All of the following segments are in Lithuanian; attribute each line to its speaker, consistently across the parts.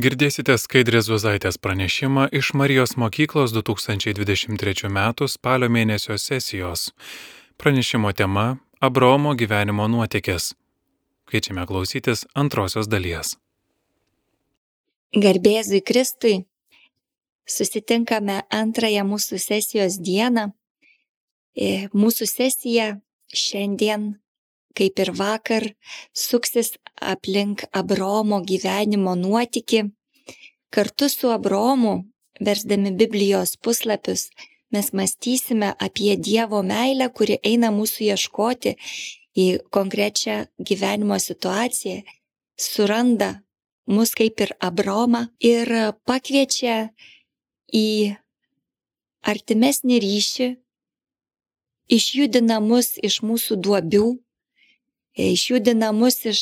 Speaker 1: Girdėsite Skaidrės Zuzaitės pranešimą iš Marijos mokyklos 2023 m. spalio mėnesio sesijos. Pranešimo tema - Abromo gyvenimo nuotykis. Kviečiame klausytis antrosios dalies.
Speaker 2: Garbėzui Kristui. Susitinkame antrąją mūsų sesijos dieną. E, mūsų sesija šiandien, kaip ir vakar, suksis aplink Abromo gyvenimo nuotyki. Kartu su Abromu, versdami Biblijos puslapius, mes mąstysime apie Dievo meilę, kuri eina mūsų ieškoti į konkrečią gyvenimo situaciją, suranda mus kaip ir Abromą ir pakviečia į artimesnį ryšį, išjudina mus iš mūsų duobių, išjudina mus iš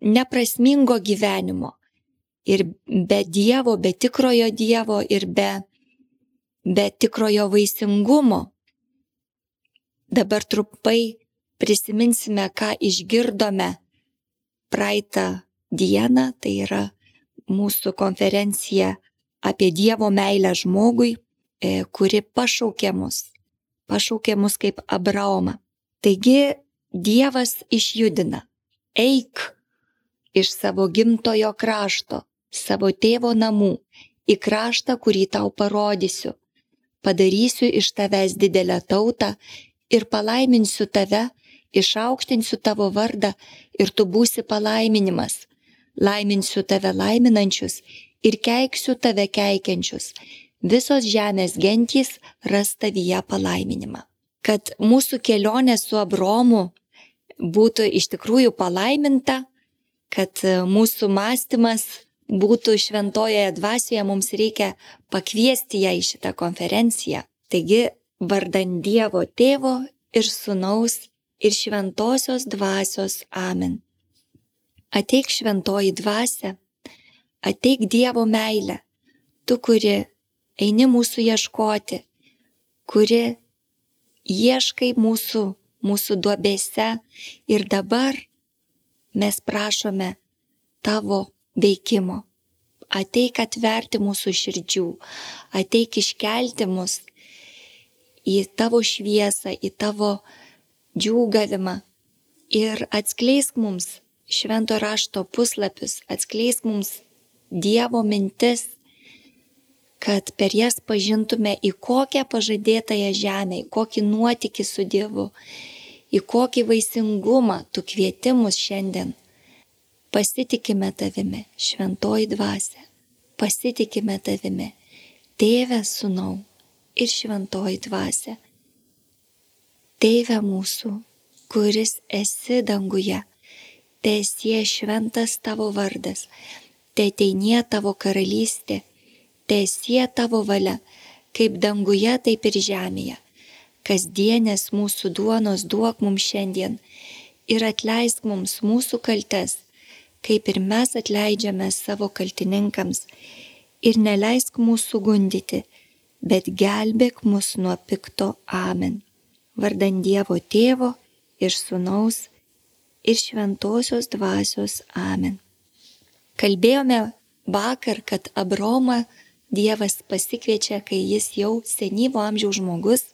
Speaker 2: neprasmingo gyvenimo. Ir be Dievo, be tikrojo Dievo ir be, be tikrojo vaisingumo. Dabar trumpai prisiminsime, ką išgirdome praeitą dieną, tai yra mūsų konferencija apie Dievo meilę žmogui, e, kuri pašaukė mus, pašaukė mus kaip Abraomą. Taigi Dievas išjudina, eik iš savo gimtojo krašto, savo tėvo namų, į kraštą, kurį tau parodysiu. Padarysiu iš tavęs didelę tautą ir palaiminsiu tave, išaukštinsiu tavo vardą ir tu būsi palaiminimas. Laiminsiu tave laiminančius ir keiksiu tave keikiančius. Visos žemės gentys ras tavyje palaiminimą. Kad mūsų kelionė su Abromu būtų iš tikrųjų palaiminta, kad e, mūsų mąstymas būtų šventojoje dvasioje, mums reikia pakviesti ją į šitą konferenciją. Taigi, vardant Dievo tėvo ir sunaus ir šventosios dvasios amen. Ateik šventoji dvasia, ateik Dievo meilę, tu, kuri eini mūsų ieškoti, kuri ieškai mūsų, mūsų duobėse. Ir dabar mes prašome tavo veikimo. Ateik atverti mūsų širdžių, ateik iškelti mus į tavo šviesą, į tavo džiūgavimą. Ir atskleisk mums švento rašto puslapius, atskleisk mums Dievo mintis, kad per jas pažintume į kokią pažadėtąją žemę, į kokį nuotikį su Dievu, į kokį vaisingumą tu kvietimus šiandien. Pasitikime tavimi, šventoji dvasia, pasitikime tavimi, tėvė sunau ir šventoji dvasia. Tėve mūsų, kuris esi danguje, tiesie šventas tavo vardas, te teinie tavo karalystė, tiesie tavo valia, kaip danguje, taip ir žemėje kasdienės mūsų duonos duok mums šiandien ir atleisk mums mūsų kaltes, kaip ir mes atleidžiame savo kaltininkams, ir neleisk mūsų gundyti, bet gelbėk mus nuo pikto amen. Vardant Dievo tėvo ir sunaus ir šventosios dvasios amen. Kalbėjome vakar, kad Abromą Dievas pasikviečia, kai jis jau senyvo amžiaus žmogus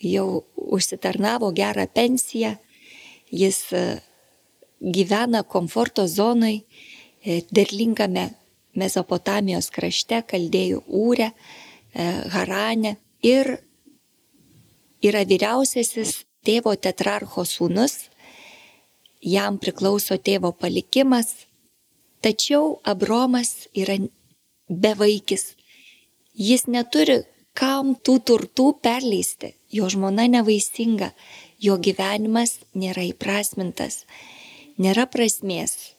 Speaker 2: jau užsitarnavo gerą pensiją, jis e, gyvena komforto zonai, e, derlingame Mesopotamijos krašte, kaldėjų ūrė, e, Harane ir yra vyriausiasis tėvo tetrarcho sūnus, jam priklauso tėvo palikimas, tačiau Abromas yra bevaikis. Jis neturi kam tų turtų perleisti. Jo žmona nevaisinga, jo gyvenimas nėra įprasmintas. Nėra prasmės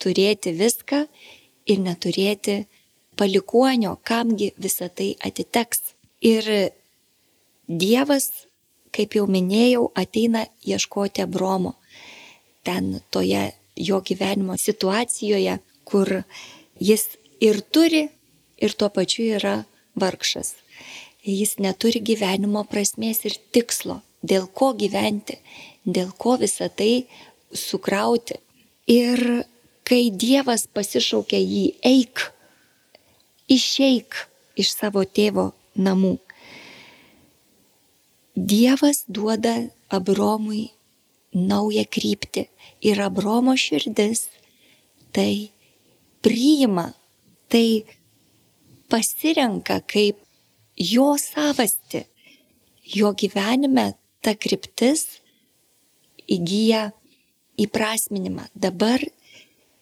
Speaker 2: turėti viską ir neturėti palikuonio, kamgi visa tai atiteks. Ir Dievas, kaip jau minėjau, ateina ieškoti Abromo. Ten toje jo gyvenimo situacijoje, kur jis ir turi, ir tuo pačiu yra vargšas jis neturi gyvenimo prasmės ir tikslo, dėl ko gyventi, dėl ko visą tai sukrauti. Ir kai Dievas pasišaukia jį eik, išeik iš savo tėvo namų. Dievas duoda Abromui naują kryptį ir Abromo širdis tai priima, tai pasirenka kaip jo savasti. Jo gyvenime ta kryptis įgyja įprasminimą. Dabar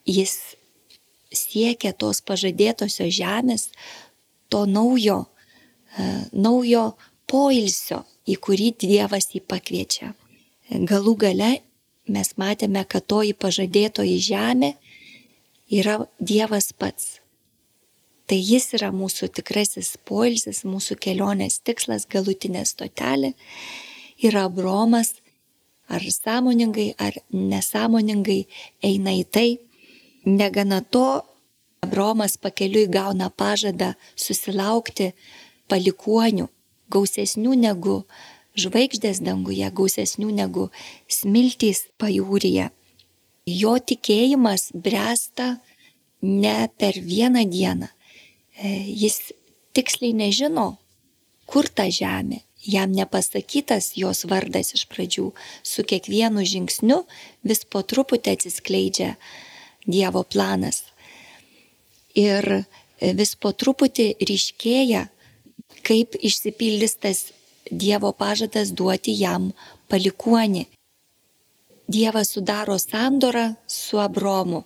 Speaker 2: jis siekia tos pažadėtosios žemės, to naujo, uh, naujo poilsio, į kurį Dievas jį pakviečia. Galų gale mes matėme, kad toji pažadėtoji žemė yra Dievas pats. Tai jis yra mūsų tikrasis poilsis, mūsų kelionės tikslas, galutinė stotelė. Ir Abromas ar sąmoningai, ar nesąmoningai eina į tai. Negana to, Abromas pakeliui gauna pažadą susilaukti palikuonių, gausesnių negu žvaigždės danguje, gausesnių negu smiltys pajūryje. Jo tikėjimas bręsta ne per vieną dieną. E, jis tiksliai nežino, kur ta žemė, jam nepasakytas jos vardas iš pradžių, su kiekvienu žingsniu vis po truputį atsiskleidžia Dievo planas. Ir vis po truputį ryškėja, kaip išsipildys tas Dievo pažadas duoti jam palikuonį. Dievas sudaro sandorą su Abromu.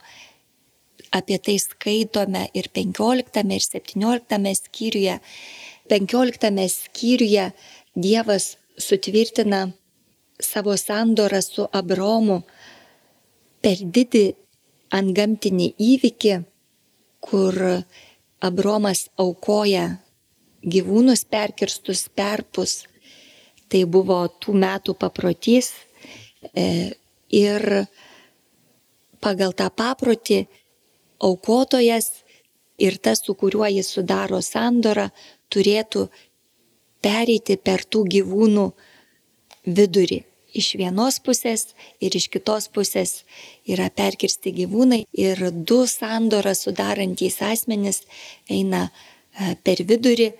Speaker 2: Apie tai skaitome ir 15 ir 17 skyriuje. 15 skyriuje Dievas sutvirtina savo sandorą su Abromu per didį antgamtinį įvykį, kur Abromas aukoja gyvūnus perkirstus perpus. Tai buvo tų metų paprotys e, ir pagal tą paprotį aukotojas ir tas, su kuriuo jis sudaro sandorą, turėtų pereiti per tų gyvūnų vidurį. Iš vienos pusės ir iš kitos pusės yra perkirsti gyvūnai ir du sandorą sudarantys asmenys eina e, per vidurį,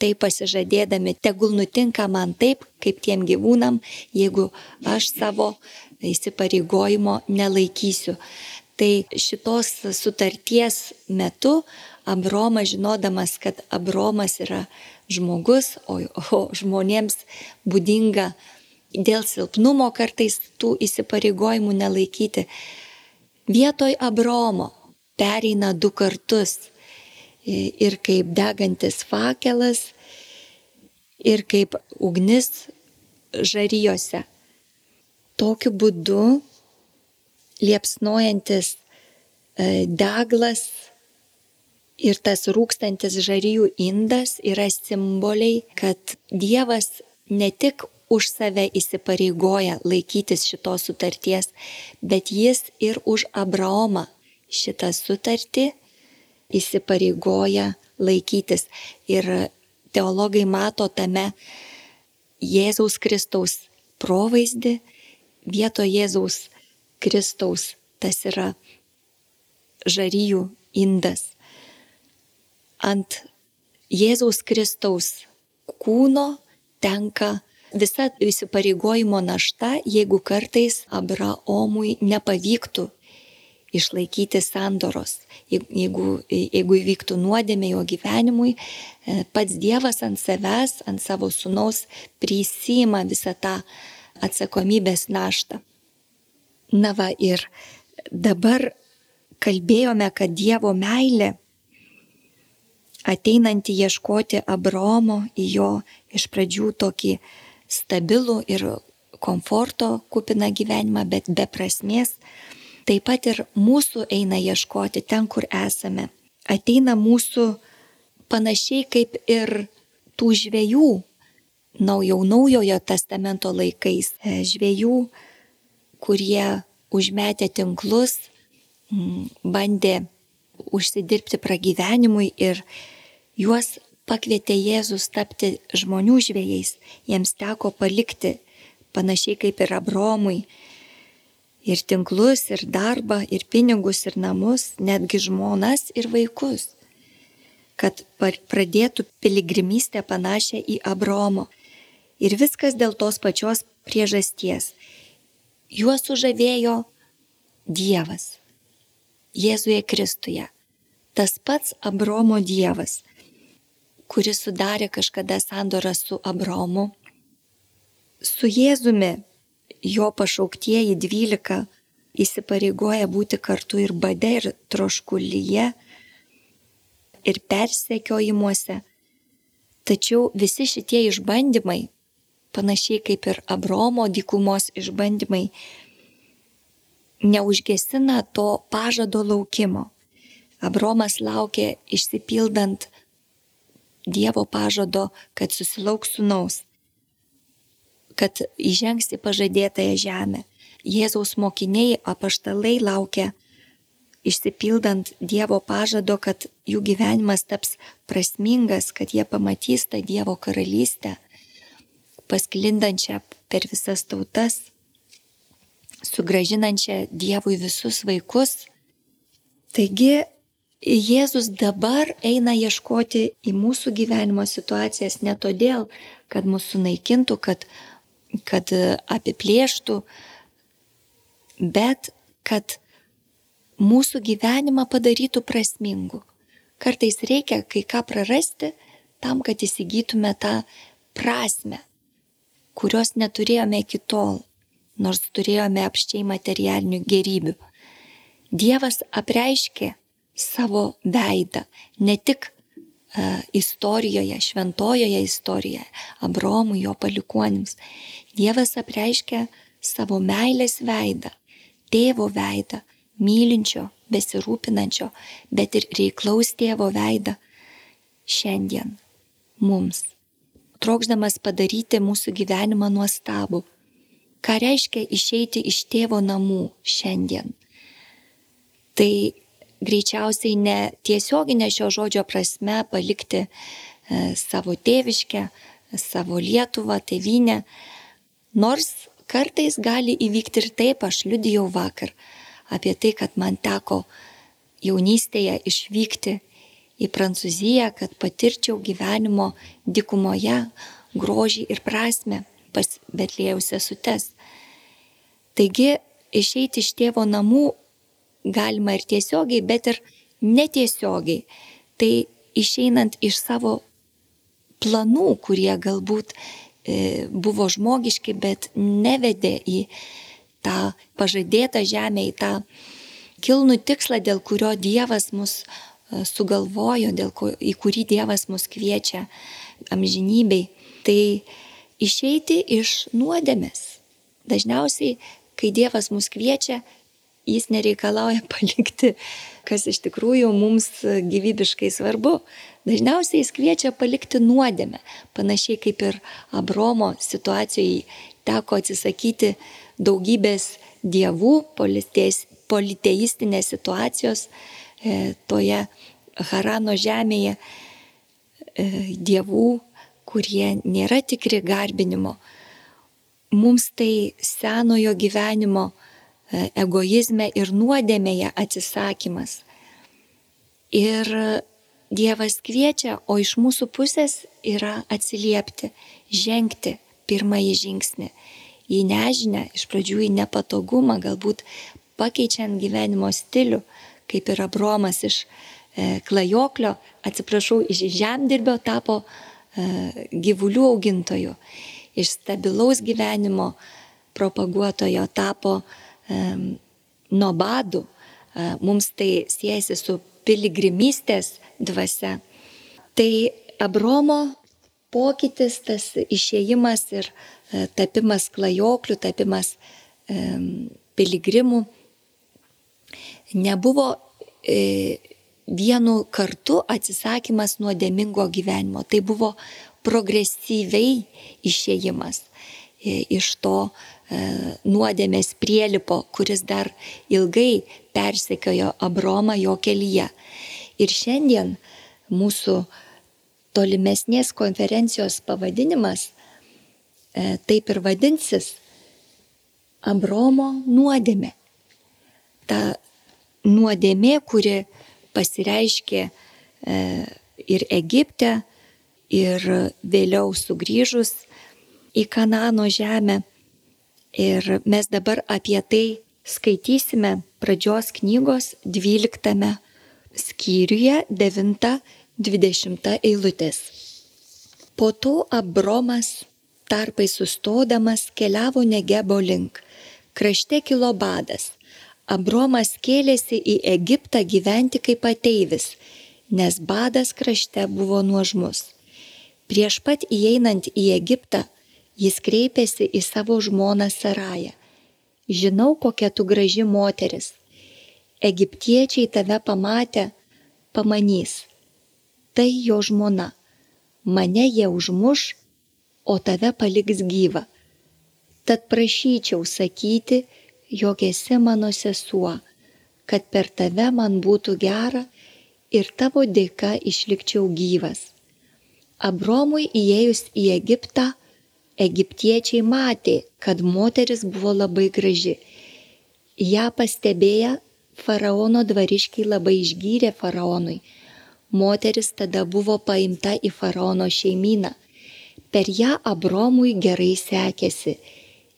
Speaker 2: tai pasižadėdami, tegul nutinka man taip, kaip tiem gyvūnam, jeigu aš savo įsipareigojimo nelaikysiu. Tai šitos sutarties metu Abromas, žinodamas, kad Abromas yra žmogus, o, o žmonėms būdinga dėl silpnumo kartais tų įsipareigojimų nelaikyti. Vietoj Abromo pereina du kartus ir kaip degantis fakelas, ir kaip ugnis žaryjose. Tokiu būdu liepsnojantis e, deglas Ir tas rūkstantis žarijų indas yra simboliai, kad Dievas ne tik už save įsipareigoja laikytis šitos sutarties, bet jis ir už Abraomą šitą sutartį įsipareigoja laikytis. Ir teologai mato tame Jėzaus Kristaus provaizdį, vieto Jėzaus Kristaus tas yra žaryjų indas ant Jėzaus Kristaus kūno tenka visa įsipareigojimo našta, jeigu kartais Abraomui nepavyktų išlaikyti sandoros. Jeigu, jeigu įvyktų nuodėmė jo gyvenimui, e, pats Dievas ant savęs, ant savo sunaus prisima visą tą atsakomybės naštą. Na va ir dabar kalbėjome, kad Dievo meilė ateinantį ieškoti Abraomo į jo iš pradžių tokį stabilų ir komforto kupiną gyvenimą, bet be prasmės, taip pat ir mūsų eina ieškoti ten, kur esame. Ateina mūsų panašiai kaip ir tų žvėjų, naujau naujojo testamento laikais, e, žvėjų, kurie užmetė tinklus, bandė užsidirbti pragyvenimui ir juos pakvietė Jėzus tapti žmonių žvėjais, jiems teko palikti, panašiai kaip ir Abromui, ir tinklus, ir darbą, ir pinigus, ir namus, netgi žmonas ir vaikus. kad pradėtų piligrimystę panašią į Abromo. Ir viskas dėl tos pačios priežasties. Juos sužavėjo Dievas. Jėzuje Kristuje. Tas pats Abromo Dievas, kuris sudarė kažkada sandorą su Abromu. Su Jėzumi jo pašauktieji dvylika įsipareigoja būti kartu ir bade, ir troškulyje, ir persekiojimuose. Tačiau visi šitie išbandymai, panašiai kaip ir Abromo dykumos išbandymai, neužgesina to pažado laukimo. Abromas laukė išsipildant Dievo pažado, kad susilauks sunaus, kad įžengs į pažadėtąją žemę. Jėzaus mokiniai apaštalai laukia išsipildant Dievo pažado, kad jų gyvenimas taps prasmingas, kad jie pamatys tą Dievo karalystę, pasklindančią per visas tautas, sugražinančią Dievui visus vaikus. Taigi Jėzus dabar eina ieškoti į mūsų gyvenimo situacijas ne todėl, kad mūsų sunaikintų, kad, kad apiplėštų, bet kad mūsų gyvenimą padarytų prasmingu. Kartais reikia kai ką prarasti tam, kad įsigytume tą prasme, kurios neturėjome iki tol, nors turėjome apščiai materialinių gerybių. Dievas apreiškė savo veidą ne tik uh, istorijoje, šventojoje istorijoje, Abromui, jo palikuonims. Dievas apreiškė savo meilės veidą, tėvo veidą, mylinčio, besirūpinančio, bet ir reiklaus tėvo veidą šiandien mums, trokšdamas padaryti mūsų gyvenimą nuostabų. Ką reiškia išeiti iš tėvo namų šiandien? Tai greičiausiai ne tiesioginė šio žodžio prasme palikti e, savo tėviškę, savo Lietuvą, tėvynę, nors kartais gali įvykti ir taip, aš liudijau vakar, apie tai, kad man teko jaunystėje išvykti į Prancūziją, kad patirčiau gyvenimo dikumoje grožį ir prasme pas Betlėjaus sesutes. Taigi išeiti iš tėvo namų galima ir tiesiogiai, bet ir netiesiogiai. Tai išeinant iš savo planų, kurie galbūt e, buvo žmogiški, bet nevedė į tą pažadėtą žemę, į tą kilnų tikslą, dėl kurio Dievas mus sugalvojo, dėl ko, į kurį Dievas mus kviečia amžinybei. Tai išeiti iš nuodėmės. Dažniausiai, kai Dievas mus kviečia, jis nereikalauja palikti, kas iš tikrųjų mums gyvybiškai svarbu. Dažniausiai jis kviečia palikti nuodėmę, panašiai kaip ir Abromo situacijoje teko atsisakyti daugybės dievų, politeistinės situacijos e, toje Harano žemėje, e, dievų, kurie nėra tikri garbinimo. Mums tai senojo gyvenimo e, egoizme ir nuodėmėje atsisakymas. Ir Dievas kviečia, o iš mūsų pusės yra atsiliepti, žengti pirmąjį žingsnį į nežinę, iš pradžių į nepatogumą, galbūt pakeičiant gyvenimo stilių, kaip ir Abromas iš e, klajoklio, atsiprašau, iš žemdirbio tapo e, gyvulių augintoju, iš stabilaus gyvenimo propaguotojo tapo nobadų. E, mums tai siejasi su piligrimystės dvasia. Tai Abromo pokytis, tas išėjimas ir tapimas klajoklių, tapimas piligrimų nebuvo e, vienu kartu atsisakymas nuodėmingo gyvenimo. Tai buvo progresyviai išėjimas e, iš to e, nuodėmės prielipo, kuris dar ilgai persekiojo Abromą jo kelyje. Ir šiandien mūsų tolimesnės konferencijos pavadinimas e, taip ir vadinsis Abromo nuodėmė. Ta nuodėmė, kuri pasireiškė e, ir Egipte, ir vėliau sugrįžus į Kanano žemę. Ir mes dabar apie tai skaitysime pradžios knygos 12 skyriuje 9-20 eilutės. Po to Abromas tarpai sustodamas keliavo Negebo link. Krašte kilo badas. Abromas kėlėsi į Egiptą gyventi kaip ateivis, nes badas krašte buvo nuožmus. Prieš pat įeinant į Egiptą, jis kreipėsi į savo žmoną Sarają. Žinau, kokia tu graži moteris. Egiptiečiai tave pamatę, pamanys. Tai jo žmona. Mane jie užmuš, o tave paliks gyvą. Tad prašyčiau sakyti, jog esi mano sesuo, kad per tave man būtų gera ir tavo dėka išlikčiau gyvas. Abromui įėjus į Egiptą, egiptiečiai matė, kad moteris buvo labai graži. Ja pastebėję, faraono dvariškiai labai išgyrė faraonui. Moteris tada buvo paimta į faraono šeimyną. Per ją Abromui gerai sekėsi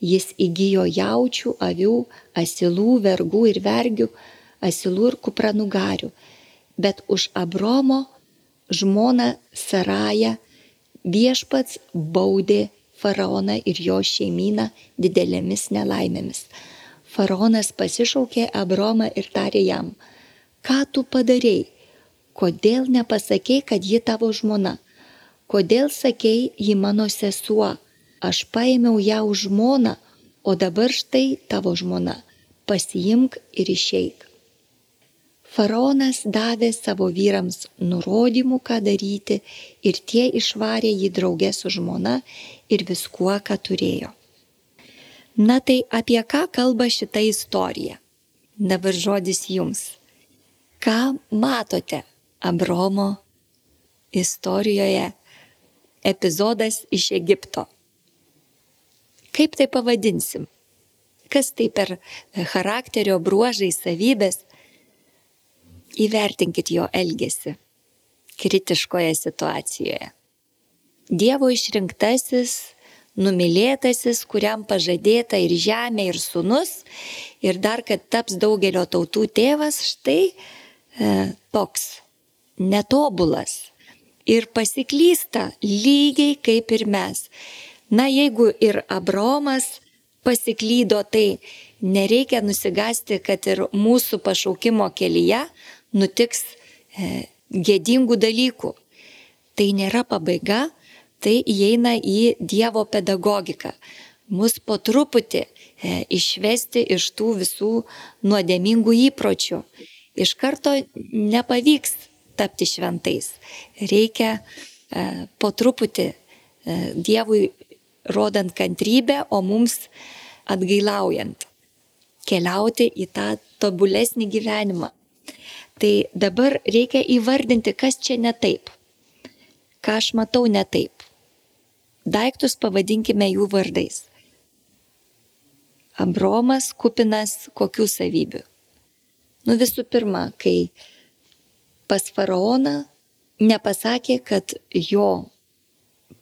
Speaker 2: Jis įgyjo jaučių, avių, asilų, vergų ir vergių, asilų ir kupranugarių. Bet už Abromo žmoną Sarają viešpats baudė faraoną ir jo šeimyną didelėmis nelaimėmis. Faraonas pasišaukė Abromą ir tarė jam, ką tu padarėjai, kodėl nepasakėjai, kad ji tavo žmona, kodėl sakėjai, ji mano sesuo, aš paėmiau ją už žmoną, o dabar štai tavo žmona, pasiimk ir išeik. Faraonas davė savo vyrams nurodymų, ką daryti, ir tie išvarė jį draugė su žmona ir viskuo, ką turėjo. Na tai apie ką kalba šita istorija? Dabar žodis jums. Ką matote Abromo istorijoje epizodas iš Egipto? Kaip tai pavadinsim? Kas tai per charakterio bruožai, savybės? Įvertinkit jo elgesį kritiškoje situacijoje. Dievo išrinktasis, numylėtasis, kuriam pažadėta ir žemė, ir sunus, ir dar kad taps daugelio tautų tėvas, štai e, toks netobulas ir pasiklysta lygiai kaip ir mes. Na, jeigu ir Abromas pasiklydo, tai nereikia nusigasti, kad ir mūsų pašaukimo kelyje nutiks e, gėdingų dalykų. Tai nėra pabaiga, tai įeina į Dievo pedagogiką. Mus po truputį e, išvesti iš tų visų nuodėmingų įpročių. Iš karto nepavyks tapti šventais. Reikia e, po truputį e, Dievui rodant kantrybę, o mums atgailaujant, keliauti į tą tobulesnį gyvenimą. Tai dabar reikia įvardinti, kas čia ne taip, ką aš matau ne taip. Daiktus pavadinkime jų vardais. Abromas kupinas kokių savybių? Nu visų pirma, kai pas faraoną nepasakė, kad jo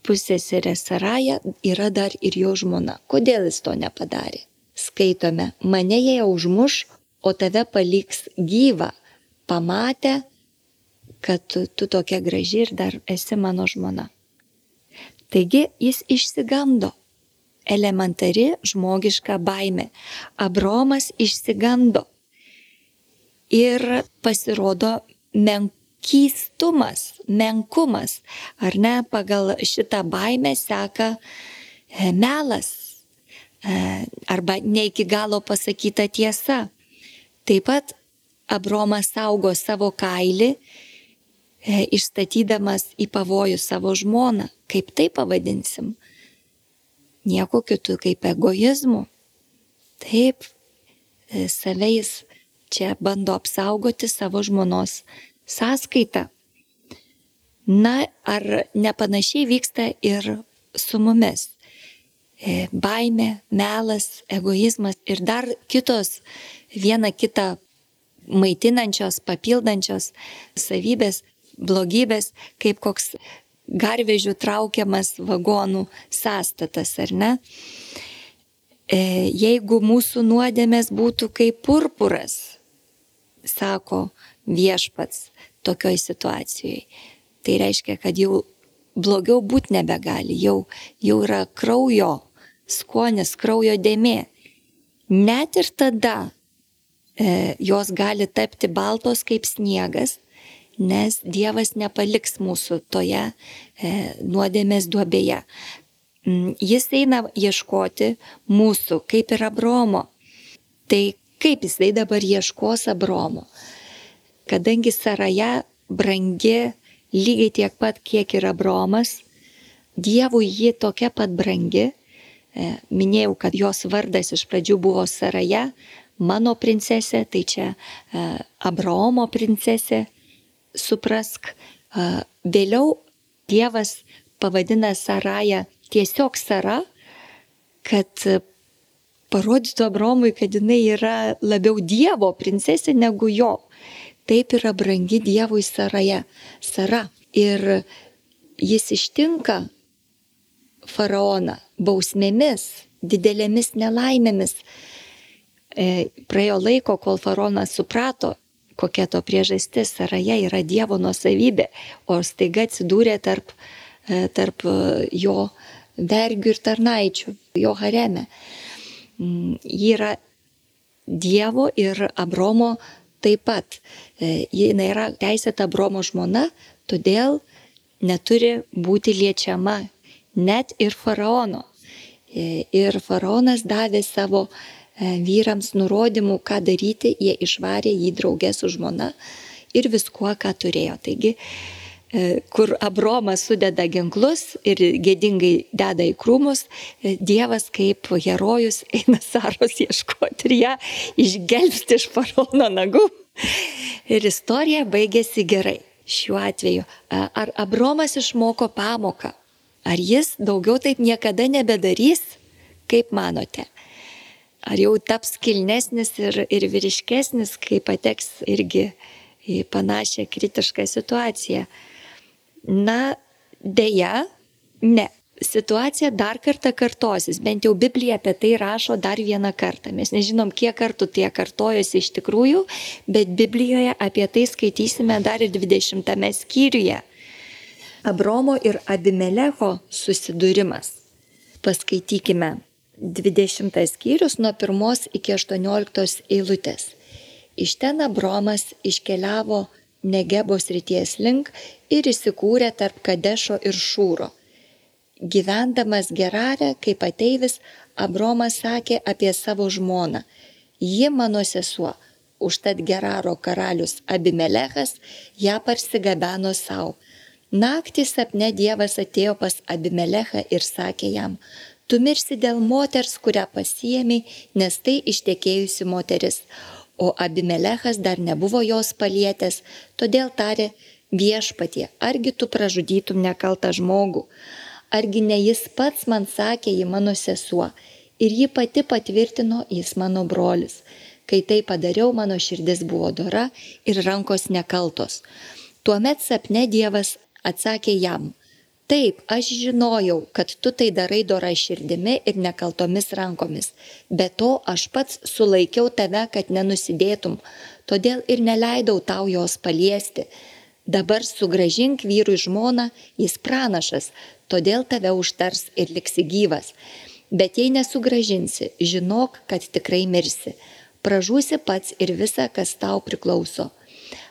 Speaker 2: pusėserė Saraja yra dar ir jo žmona. Kodėl jis to nepadarė? Skaitome, mane jie užmuš, o tave paliks gyvą, pamatę, kad tu, tu tokia graži ir dar esi mano žmona. Taigi jis išsigando. Elementari žmogiška baime. Abromas išsigando. Ir pasirodo menk keistumas, menkumas, ar ne, pagal šitą baimę seka e, melas e, arba ne iki galo pasakyta tiesa. Taip pat Abromas saugo savo kailį, e, išstatydamas į pavojų savo žmoną. Kaip tai pavadinsim? Nieko kitų kaip egoizmu. Taip, save jis čia bando apsaugoti savo žmonos sąskaita. Na, ar nepanašiai vyksta ir su mumis? E, baime, melas, egoizmas ir dar kitos viena kitą maitinančios, papildančios savybės blogybės, kaip koks garvežių traukiamas vagonų sąstatas, ar ne? E, jeigu mūsų nuodėmės būtų kaip purpuras, sako viešpats tokioj situacijoje, tai reiškia, kad jau blogiau būti nebegali, jau, jau yra kraujo skonis, kraujo dėmė. Net ir tada e, jos gali tapti baltos kaip sniegas, nes Dievas nepaliks mūsų toje e, nuodėmės duobėje. Mm, jis eina ieškoti mūsų, kaip ir Abromo. Tai kaip jisai dabar ieškos Abromo? Kadangi Saraja brangi lygiai tiek pat, kiek ir Abromas, Dievui ji tokia pat brangi. E, minėjau, kad jos vardas iš pradžių buvo Saraja, mano princesė, tai čia e, Abraomo princesė, suprask. Vėliau Dievas pavadina Sarają tiesiog Sara, kad parodytų Abromui, kad jinai yra labiau Dievo princesė negu jo. Taip yra brangi Dievui Saraja. Sara. Ir jis ištinka faraoną bausmėmis, didelėmis nelaimėmis. E, praėjo laiko, kol faraonas suprato, kokia to priežastis, Saraja yra Dievo nuosavybė, o staiga atsidūrė tarp, e, tarp e, jo vergių ir tarnaičių, jo hareme. Mm, ji yra Dievo ir Abromo taip pat. E, ji yra teisėta Abromo žmona, todėl neturi būti liečiama net ir faraono. Ir faraonas davė savo E, vyrams nurodymų, ką daryti, jie išvarė jį draugę su žmona ir viskuo, ką turėjo. Taigi, e, kur Abromas sudeda ginklus ir gėdingai deda į krūmus, e, Dievas kaip herojus eina Saros ieškoti ir ją išgelbsti iš faraono nagų. Ir istorija baigėsi gerai. Šiuo atveju, ar Abromas išmoko pamoką, ar jis daugiau taip niekada nebedarys, kaip manote? ar jau taps kilnesnis ir, ir vyriškesnis, kai pateks irgi į panašią kritišką situaciją. Na, dėja, ne. Situacija dar kartą kartosis, bent jau Biblija apie tai rašo dar vieną kartą. Mes nežinom, kiek kartų tie kartojosi iš tikrųjų, bet Biblijoje apie tai skaitysime dar ir 20 skyriuje. Abromo ir Abimelecho susidūrimas. Paskaitykime 20 skyrius nuo 1 iki 18 eilutės. Iš ten Abromas iškeliavo Negebos ryties link ir įsikūrė tarp Kadešo ir Šūro. Gyvendamas Gerarę kaip ateivis, Abromas sakė apie savo žmoną. Ji mano sesuo, užtat Geraro karalius Abimelechas ją parsigabeno savo. Naktį sapne Dievas atėjo pas Abimelechą ir sakė jam, tu mirsi dėl moters, kurią pasiemi, nes tai ištekėjusi moteris. O Abimelechas dar nebuvo jos palietęs, todėl tarė viešpatie, argi tu pražudytum nekaltą žmogų, argi ne jis pats man sakė, ji mano sesuo, ir ji pati patvirtino, jis mano brolis. Kai tai padariau, mano širdis buvo dora ir rankos nekaltos. Tuomet sapne Dievas atsakė jam, Taip, aš žinojau, kad tu tai darai dora širdimi ir nekaltomis rankomis. Be to, aš pats sulaikiau tave, kad nenusidėtum, todėl ir neleidau tau jos paliesti. Dabar sugražink vyrui žmoną, jis pranašas, todėl tave užtars ir liksi gyvas. Bet jei nesugražinsi, žinok, kad tikrai mirsi. Pražūsi pats ir visa, kas tau priklauso.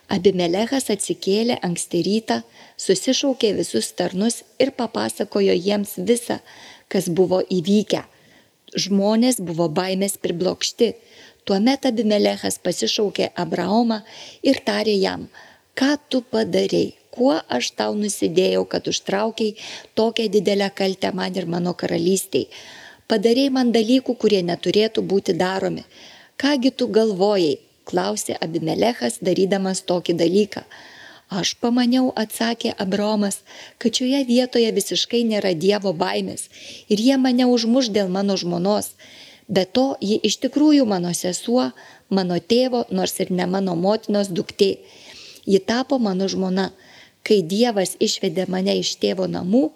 Speaker 2: Abimelechas atsikėlė anksti rytą, susišaukė visus tarnus ir papasakojo jiems visą, kas buvo įvykę. Žmonės buvo baimės priblokšti. Tuomet Abimelechas pasišaukė Abraomą ir tarė jam, ką tu padarėjai, kuo aš tau nusidėjau, kad užtraukiai tokią didelę kaltę man ir mano karalystiai. Padarėjai man dalykų, kurie neturėtų būti daromi. Kągi tu galvojai, klausė Abimelechas, darydamas tokį dalyką. Aš pamaniau, atsakė Abraomas, kad šioje vietoje visiškai nėra Dievo baimės ir jie mane užmuš dėl mano žmonos. Be to, ji iš tikrųjų mano sesuo, mano tėvo, nors ir ne mano motinos duktė. Ji tapo mano žmona. Kai Dievas išvedė mane iš tėvo namų,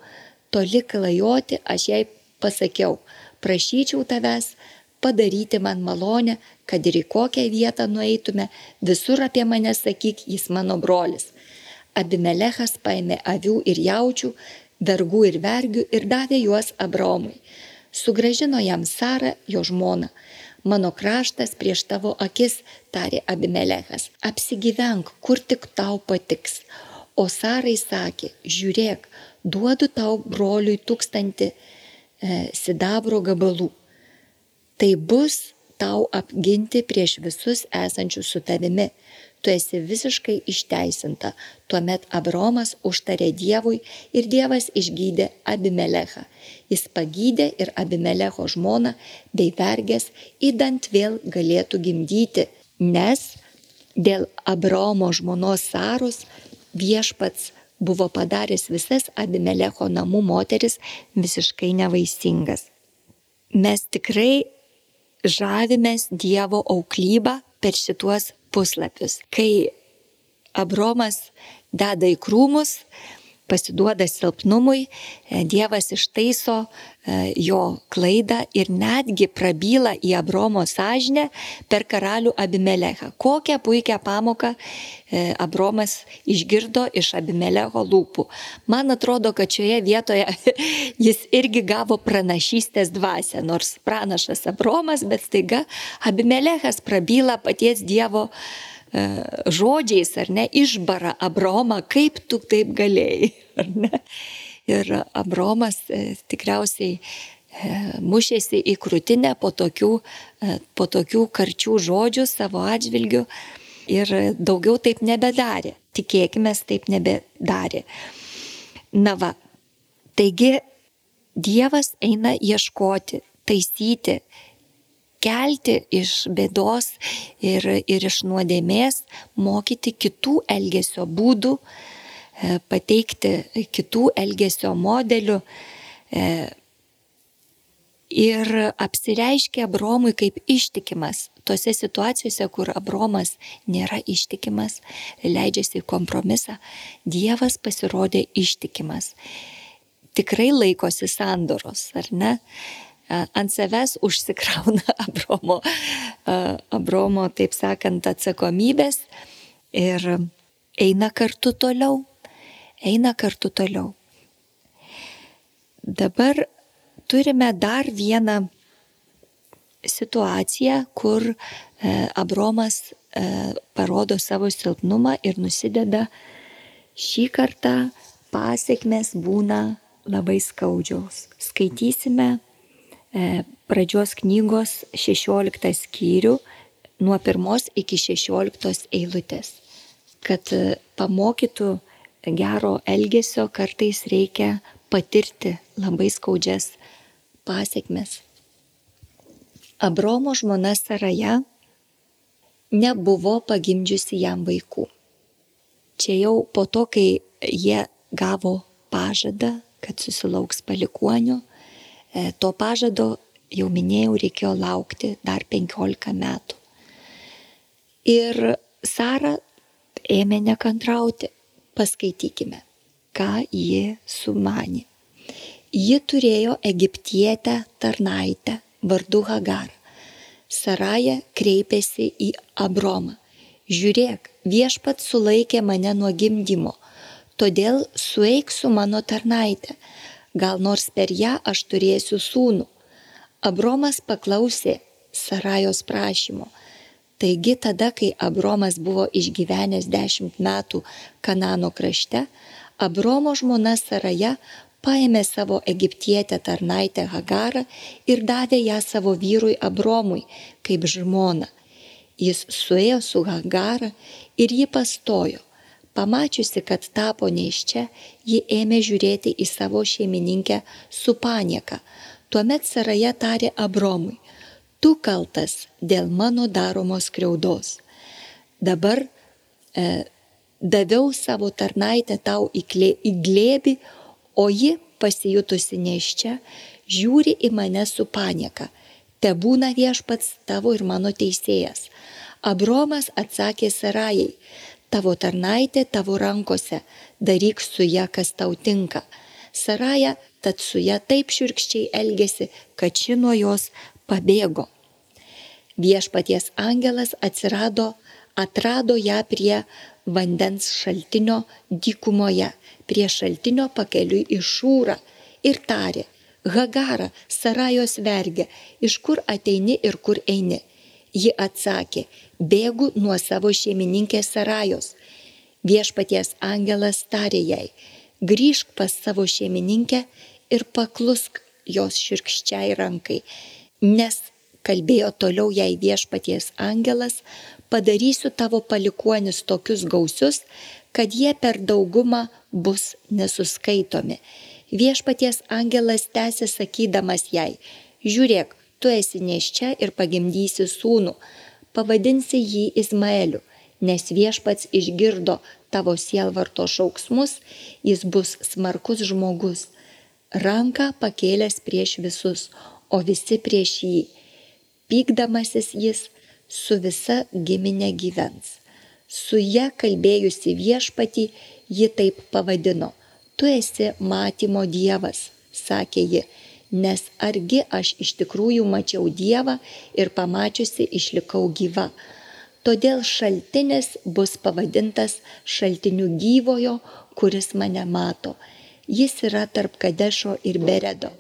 Speaker 2: toli klajoti, aš jai pasakiau, prašyčiau tavęs padaryti man malonę, kad ir į kokią vietą nueitume, visur apie mane sakyk, jis mano brolis. Abimelechas paėmė avių ir jaučių, vergų ir vergių ir davė juos Abraomui. Sugražino jam Sarą, jo žmoną. Mano kraštas prieš tavo akis, tarė Abimelechas, apsigyvenk, kur tik tau patiks. O Sarai sakė, žiūrėk, duodu tau broliui tūkstantį e, sidabro gabalų. Tai bus tau apginti prieš visus esančius su tavimi. Tu esi visiškai išteisinta. Tuomet Abromas užtarė Dievui ir Dievas išgydė Abimelechą. Jis pagydė ir Abimelecho žmoną bei vergės, įdant vėl galėtų gimdyti, nes dėl Abromo žmonos Saros viešpats buvo padaręs visas Abimelecho namų moteris visiškai nevaisingas. Mes tikrai žavimės Dievo auklybą per šituos puslapius. Kai Abromas deda į krūmus, pasiduoda silpnumui, e, Dievas ištaiso e, jo klaidą ir netgi prabyla į Abromo sąžinę per karalių Abimelechą. Kokią puikią pamoką e, Abromas išgirdo iš Abimelecho lūpų. Man atrodo, kad šioje vietoje jis irgi gavo pranašystės dvasę, nors pranašas Abromas, bet staiga Abimelechas prabyla paties Dievo E, žodžiais, ar ne, išbara Abromą, kaip tu taip galėjai, ar ne. Ir Abromas e, tikriausiai e, mušėsi į krūtinę po tokių, po tokių karčių žodžių savo atžvilgių ir daugiau taip nebedarė. Tikėkime, taip nebedarė. Na va, taigi Dievas eina ieškoti, taisyti, kelti iš bėdos ir, ir iš nuodėmės, mokyti kitų elgesio būdų, e, pateikti kitų elgesio modelių. E, ir apsireiškia Abromui kaip ištikimas. Tose situacijose, kur Abromas nėra ištikimas, leidžiasi į kompromisą, Dievas pasirodė ištikimas. Tikrai laikosi sandoros, ar ne? Ant savęs užsikrauna Abromo, Abromo, taip sakant, atsakomybės ir eina kartu toliau, eina kartu toliau. Dabar turime dar vieną situaciją, kur e, Abromas e, parodo savo silpnumą ir nusideda. Šį kartą pasiekmes būna labai skaudžiaus. Skaitysime pradžios knygos 16 skyrių nuo 1 iki 16 eilutės. Kad e, pamokytų gero elgesio kartais reikia patirti labai skaudžias pasiekmes. Abromo žmona Saraja nebuvo pagimdžiusi jam vaikų. Čia jau po to, kai jie gavo pažadą, kad susilauks palikuonių, E, to pažado, jau minėjau, reikėjo laukti dar 15 metų. Ir Sara ėmė nekantrauti. Paskaitykime, ką ji sumanė. Ji turėjo egiptietę tarnaitę vardu Hagar. Saraja kreipėsi į Abromą. Žiūrėk, viešpat sulaikė mane nuo gimdymo, todėl sueik su mano tarnaitė gal nors per ją aš turėsiu sūnų. Abromas paklausė Sarajos prašymo. Taigi tada, kai Abromas buvo išgyvenęs dešimt metų Kanano krašte, Abromo žmona Saraja paėmė savo egiptietę tarnaitę Hagarą ir davė ją savo vyrui Abromui kaip žmona. Jis suėjo su Hagara ir ji pastojo Pamačiusi, kad tapo neiščia, ji ėmė žiūrėti į savo šeimininkę su panieka. Tuomet Saraja tarė Abromui, tu kaltas dėl mano daromos kriaudos. Dabar e, daviau savo tarnaitę tau į, klė, į glėbį, o ji, pasijutusi neiščia, žiūri į mane su panieka. Te būna viešpats tavo ir mano teisėjas. Abromas atsakė Sarajai, tavo tarnaitė tavo rankose, daryk su ją, kas tau tinka. Saraja tad su ją taip širkščiai elgėsi, kad ši nuo jos pabėgo. Viešpaties angelas atsirado, atrado ją prie vandens šaltinio dykumoje, prie šaltinio pakeliui į šūrą ir tarė, Hagara, Sarajos vergė, iš kur ateini ir kur eini. Ji atsakė, bėgu nuo savo šeimininkės Sarajos. Viešpaties angelas tarė jai, grįžk pas savo šeimininkę ir paklusk jos širkščiai rankai, nes kalbėjo toliau jai viešpaties angelas, padarysiu tavo palikuonis tokius gausius, kad jie per daugumą bus nesuskaitomi. Viešpaties angelas tęsė sakydamas jai, žiūrėk, tu esi neščia ir pagimdysi sūnų, pavadinsi jį Izmaeliu, nes viešpats išgirdo tavo sielvarto šauksmus, jis bus smarkus žmogus, ranką pakėlęs prieš visus, o visi prieš jį. Pykdamasis jis su visa giminė gyvens. Su ją kalbėjusi viešpatį ji taip pavadino. Tu esi matymo dievas, sakė ji, nes argi aš iš tikrųjų mačiau Dievą ir pamačiusi išlikau gyva. Todėl šaltinis bus pavadintas šaltiniu gyvojo, kuris mane mato. Jis yra tarp Kadešo ir Beredo.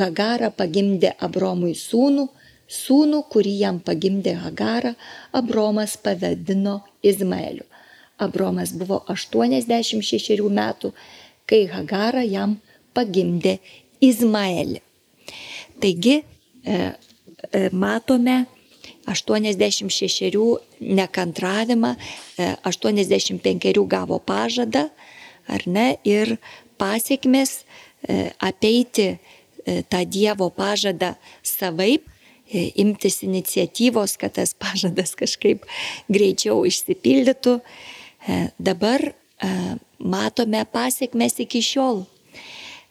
Speaker 2: Hagara pagimdė Abromui sūnų, sūnų, kurį jam pagimdė Hagara, Abromas pavadino Izmaeliu. Abromas buvo 86 metų, kai Hagara jam pagimdė Izmaelį. Taigi e, e, matome 86 nekantravimą, 85 e, gavo pažadą, ar ne, ir pasiekmes apeiti tą Dievo pažadą savaip, imtis iniciatyvos, kad tas pažadas kažkaip greičiau išsipildytų. Dabar matome pasiekmes iki šiol.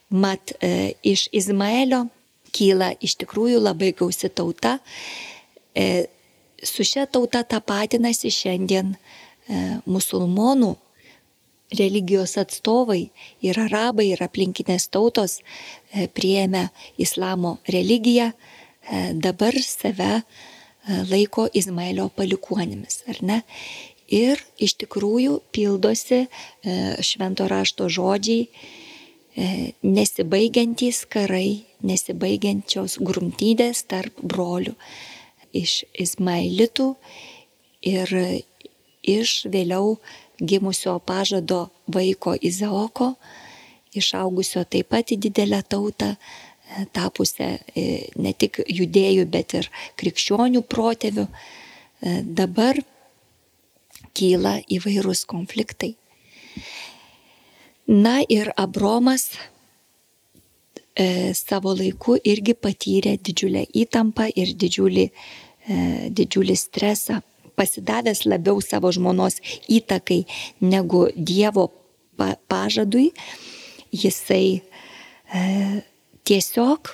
Speaker 2: Mat e, iš Izmaelio kyla iš tikrųjų labai gausi tauta. E, su šia tauta tapatinasi šiandien e, musulmonų religijos atstovai ir arabai ir aplinkinės tautos prieėmė islamo religiją, dabar save laiko Izmaelio palikuonimis, ar ne? Ir iš tikrųjų pildosi švento rašto žodžiai, nesibaigiantys karai, nesibaigiančios grumtydės tarp brolių iš Izmaelitų ir iš vėliau gimusio pažado vaiko Izaoko, išaugusio taip pat į didelę tautą, e, tapusią e, ne tik judėjų, bet ir krikščionių protėvių, dabar kyla įvairūs konfliktai. Na ir Abromas e, savo laiku irgi patyrė didžiulę įtampą ir didžiulį, e, didžiulį stresą, pasidavęs labiau savo žmonos įtakai negu Dievo pa, pažadui, jisai e, tiesiog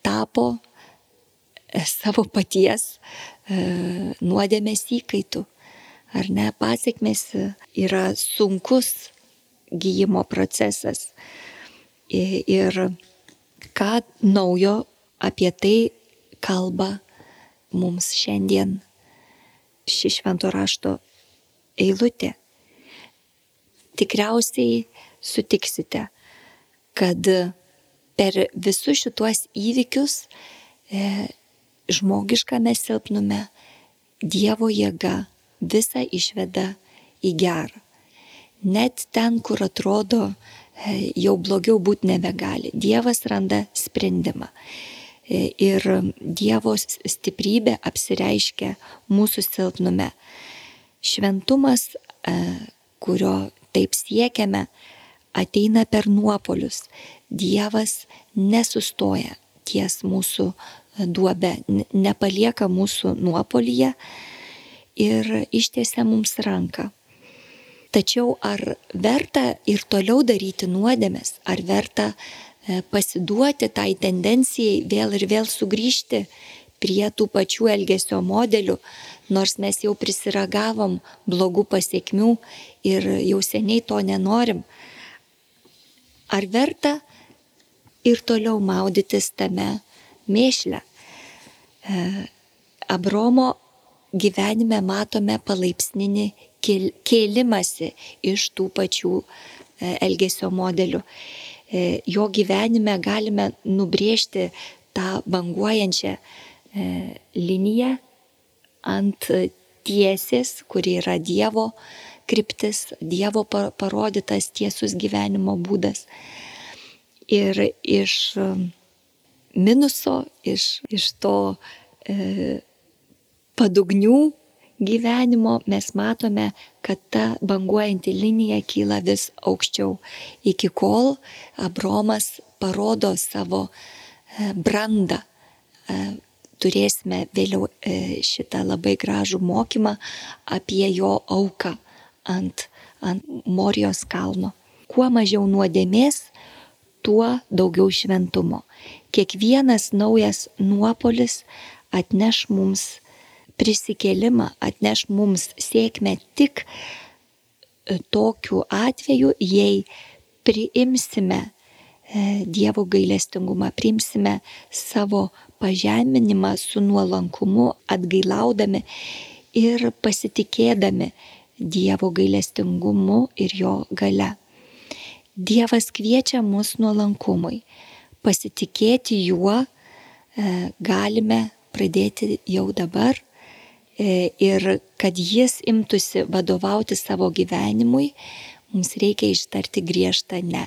Speaker 2: tapo e, savo paties e, nuodėmės įkaitų. Ar ne, pasiekmes yra sunkus gyjimo procesas. Ir ką naujo apie tai kalba mums šiandien ši švento rašto eilutė. Tikriausiai sutiksite, kad per visus šituos įvykius e, žmogiškame silpnume Dievo jėga visą išveda į gerą net ten, kur atrodo e, jau blogiau būti nebegali. Dievas randa sprendimą. E, ir Dievo stiprybė apsireiškia mūsų silpnume. Šventumas, e, kurio taip siekiame, ateina per nuopolius. Dievas nesustoja ties mūsų duobe, nepalieka mūsų nuopolyje ir ištiesia mums ranką. Tačiau ar verta ir toliau daryti nuodėmes, ar verta e, pasiduoti tai tendencijai vėl ir vėl sugrįžti prie tų pačių elgesio modelių, nors mes jau prisiragavom blogų pasiekmių ir jau seniai to nenorim. Ar verta ir toliau maudytis tame mėšle? E, Abromo gyvenime matome palaipsninį kėlimasi iš tų pačių e, elgesio modelių. E, jo gyvenime galime nubrėžti tą banguojančią liniją ant tiesės, kuri yra Dievo kryptis, Dievo parodytas tiesus gyvenimo būdas. Ir iš minuso, iš, iš to e, padugnių gyvenimo mes matome, kad ta banguojanti linija kyla vis aukščiau, iki kol Abromas parodo savo e, brandą. E, turėsime vėliau e, šitą labai gražų mokymą apie jo auką ant, ant Morijos kalno. Kuo mažiau nuodėmės, tuo daugiau šventumo. Kiekvienas naujas nuopolis atneš mums prisikėlimą, atneš mums sėkmę tik e, tokiu atveju, jei priimsime e, Dievo gailestingumą, priimsime savo pažeminimą su nuolankumu, atgailaudami ir pasitikėdami Dievo gailestingumu ir jo gale. Dievas kviečia mus nuolankumui. Pasitikėti juo e, galime pradėti jau dabar ir kad jis imtųsi vadovauti savo gyvenimui, mums reikia ištarti griežtą ne.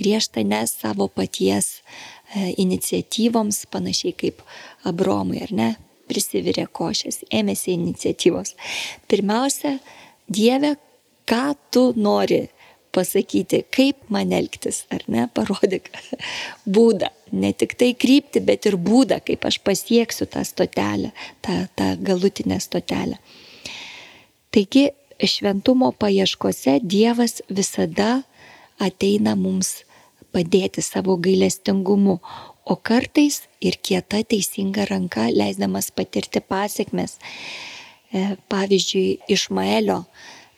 Speaker 2: Griežtą ne savo paties e, iniciatyvoms, panašiai kaip Abromui, ar ne, prisivirė košės, ėmėsi iniciatyvos. Pirmiausia, Dieve, ką tu nori pasakyti, kaip man elgtis, ar ne, parodyk būdą, ne tik tai krypti, bet ir būdą, kaip aš pasieksiu tą stotelę, tą, tą galutinę stotelę. Taigi, šventumo paieškose Dievas visada ateina mums padėti savo gailestingumu, o kartais ir kieta teisinga ranka, leisdamas patirti pasiekmes. E, pavyzdžiui, Išmaelio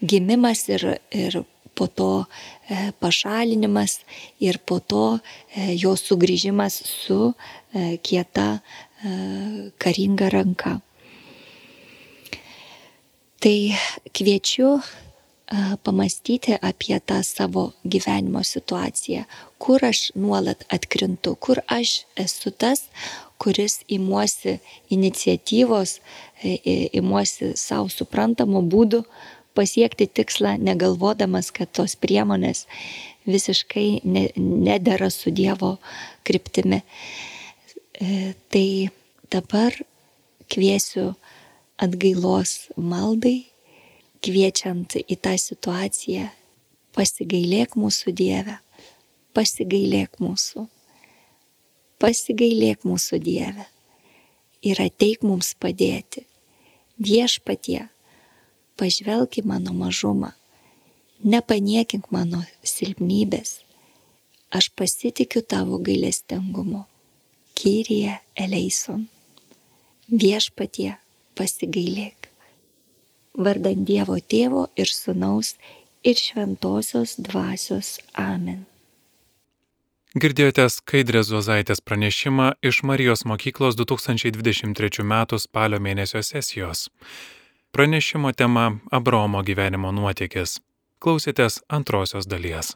Speaker 2: gimimas ir, ir po to e, pašalinimas ir po to e, jo sugrįžimas su e, kieta karinga ranka. Tai kviečiu pamastyti apie tą savo gyvenimo situaciją, kur aš nuolat atkrintu, kur aš esu tas, kuris imuosi iniciatyvos, imuosi savo suprantamų būdų, pasiekti tikslą, negalvodamas, kad tos priemonės visiškai ne, nedara su Dievo kryptimi. E, tai dabar kviesiu atgailos maldai, kviečiant į tą situaciją, pasigailėk mūsų Dieve, pasigailėk mūsų, pasigailėk mūsų Dieve ir ateik mums padėti. Viešpatie, pažvelk į mano mažumą, nepaniekink mano silpnybės, aš pasitikiu tavo gailestingumu. Kyrie Eleison. Viešpatie pasigailėk. Vardant Dievo tėvo ir sunaus ir šventosios dvasios Amen.
Speaker 1: Girdėjote Skaidrės Zuozaitės pranešimą iš Marijos mokyklos 2023 m. spalio mėnesio sesijos. Pranešimo tema Abromo gyvenimo nuotykis. Klausėtės antrosios dalies.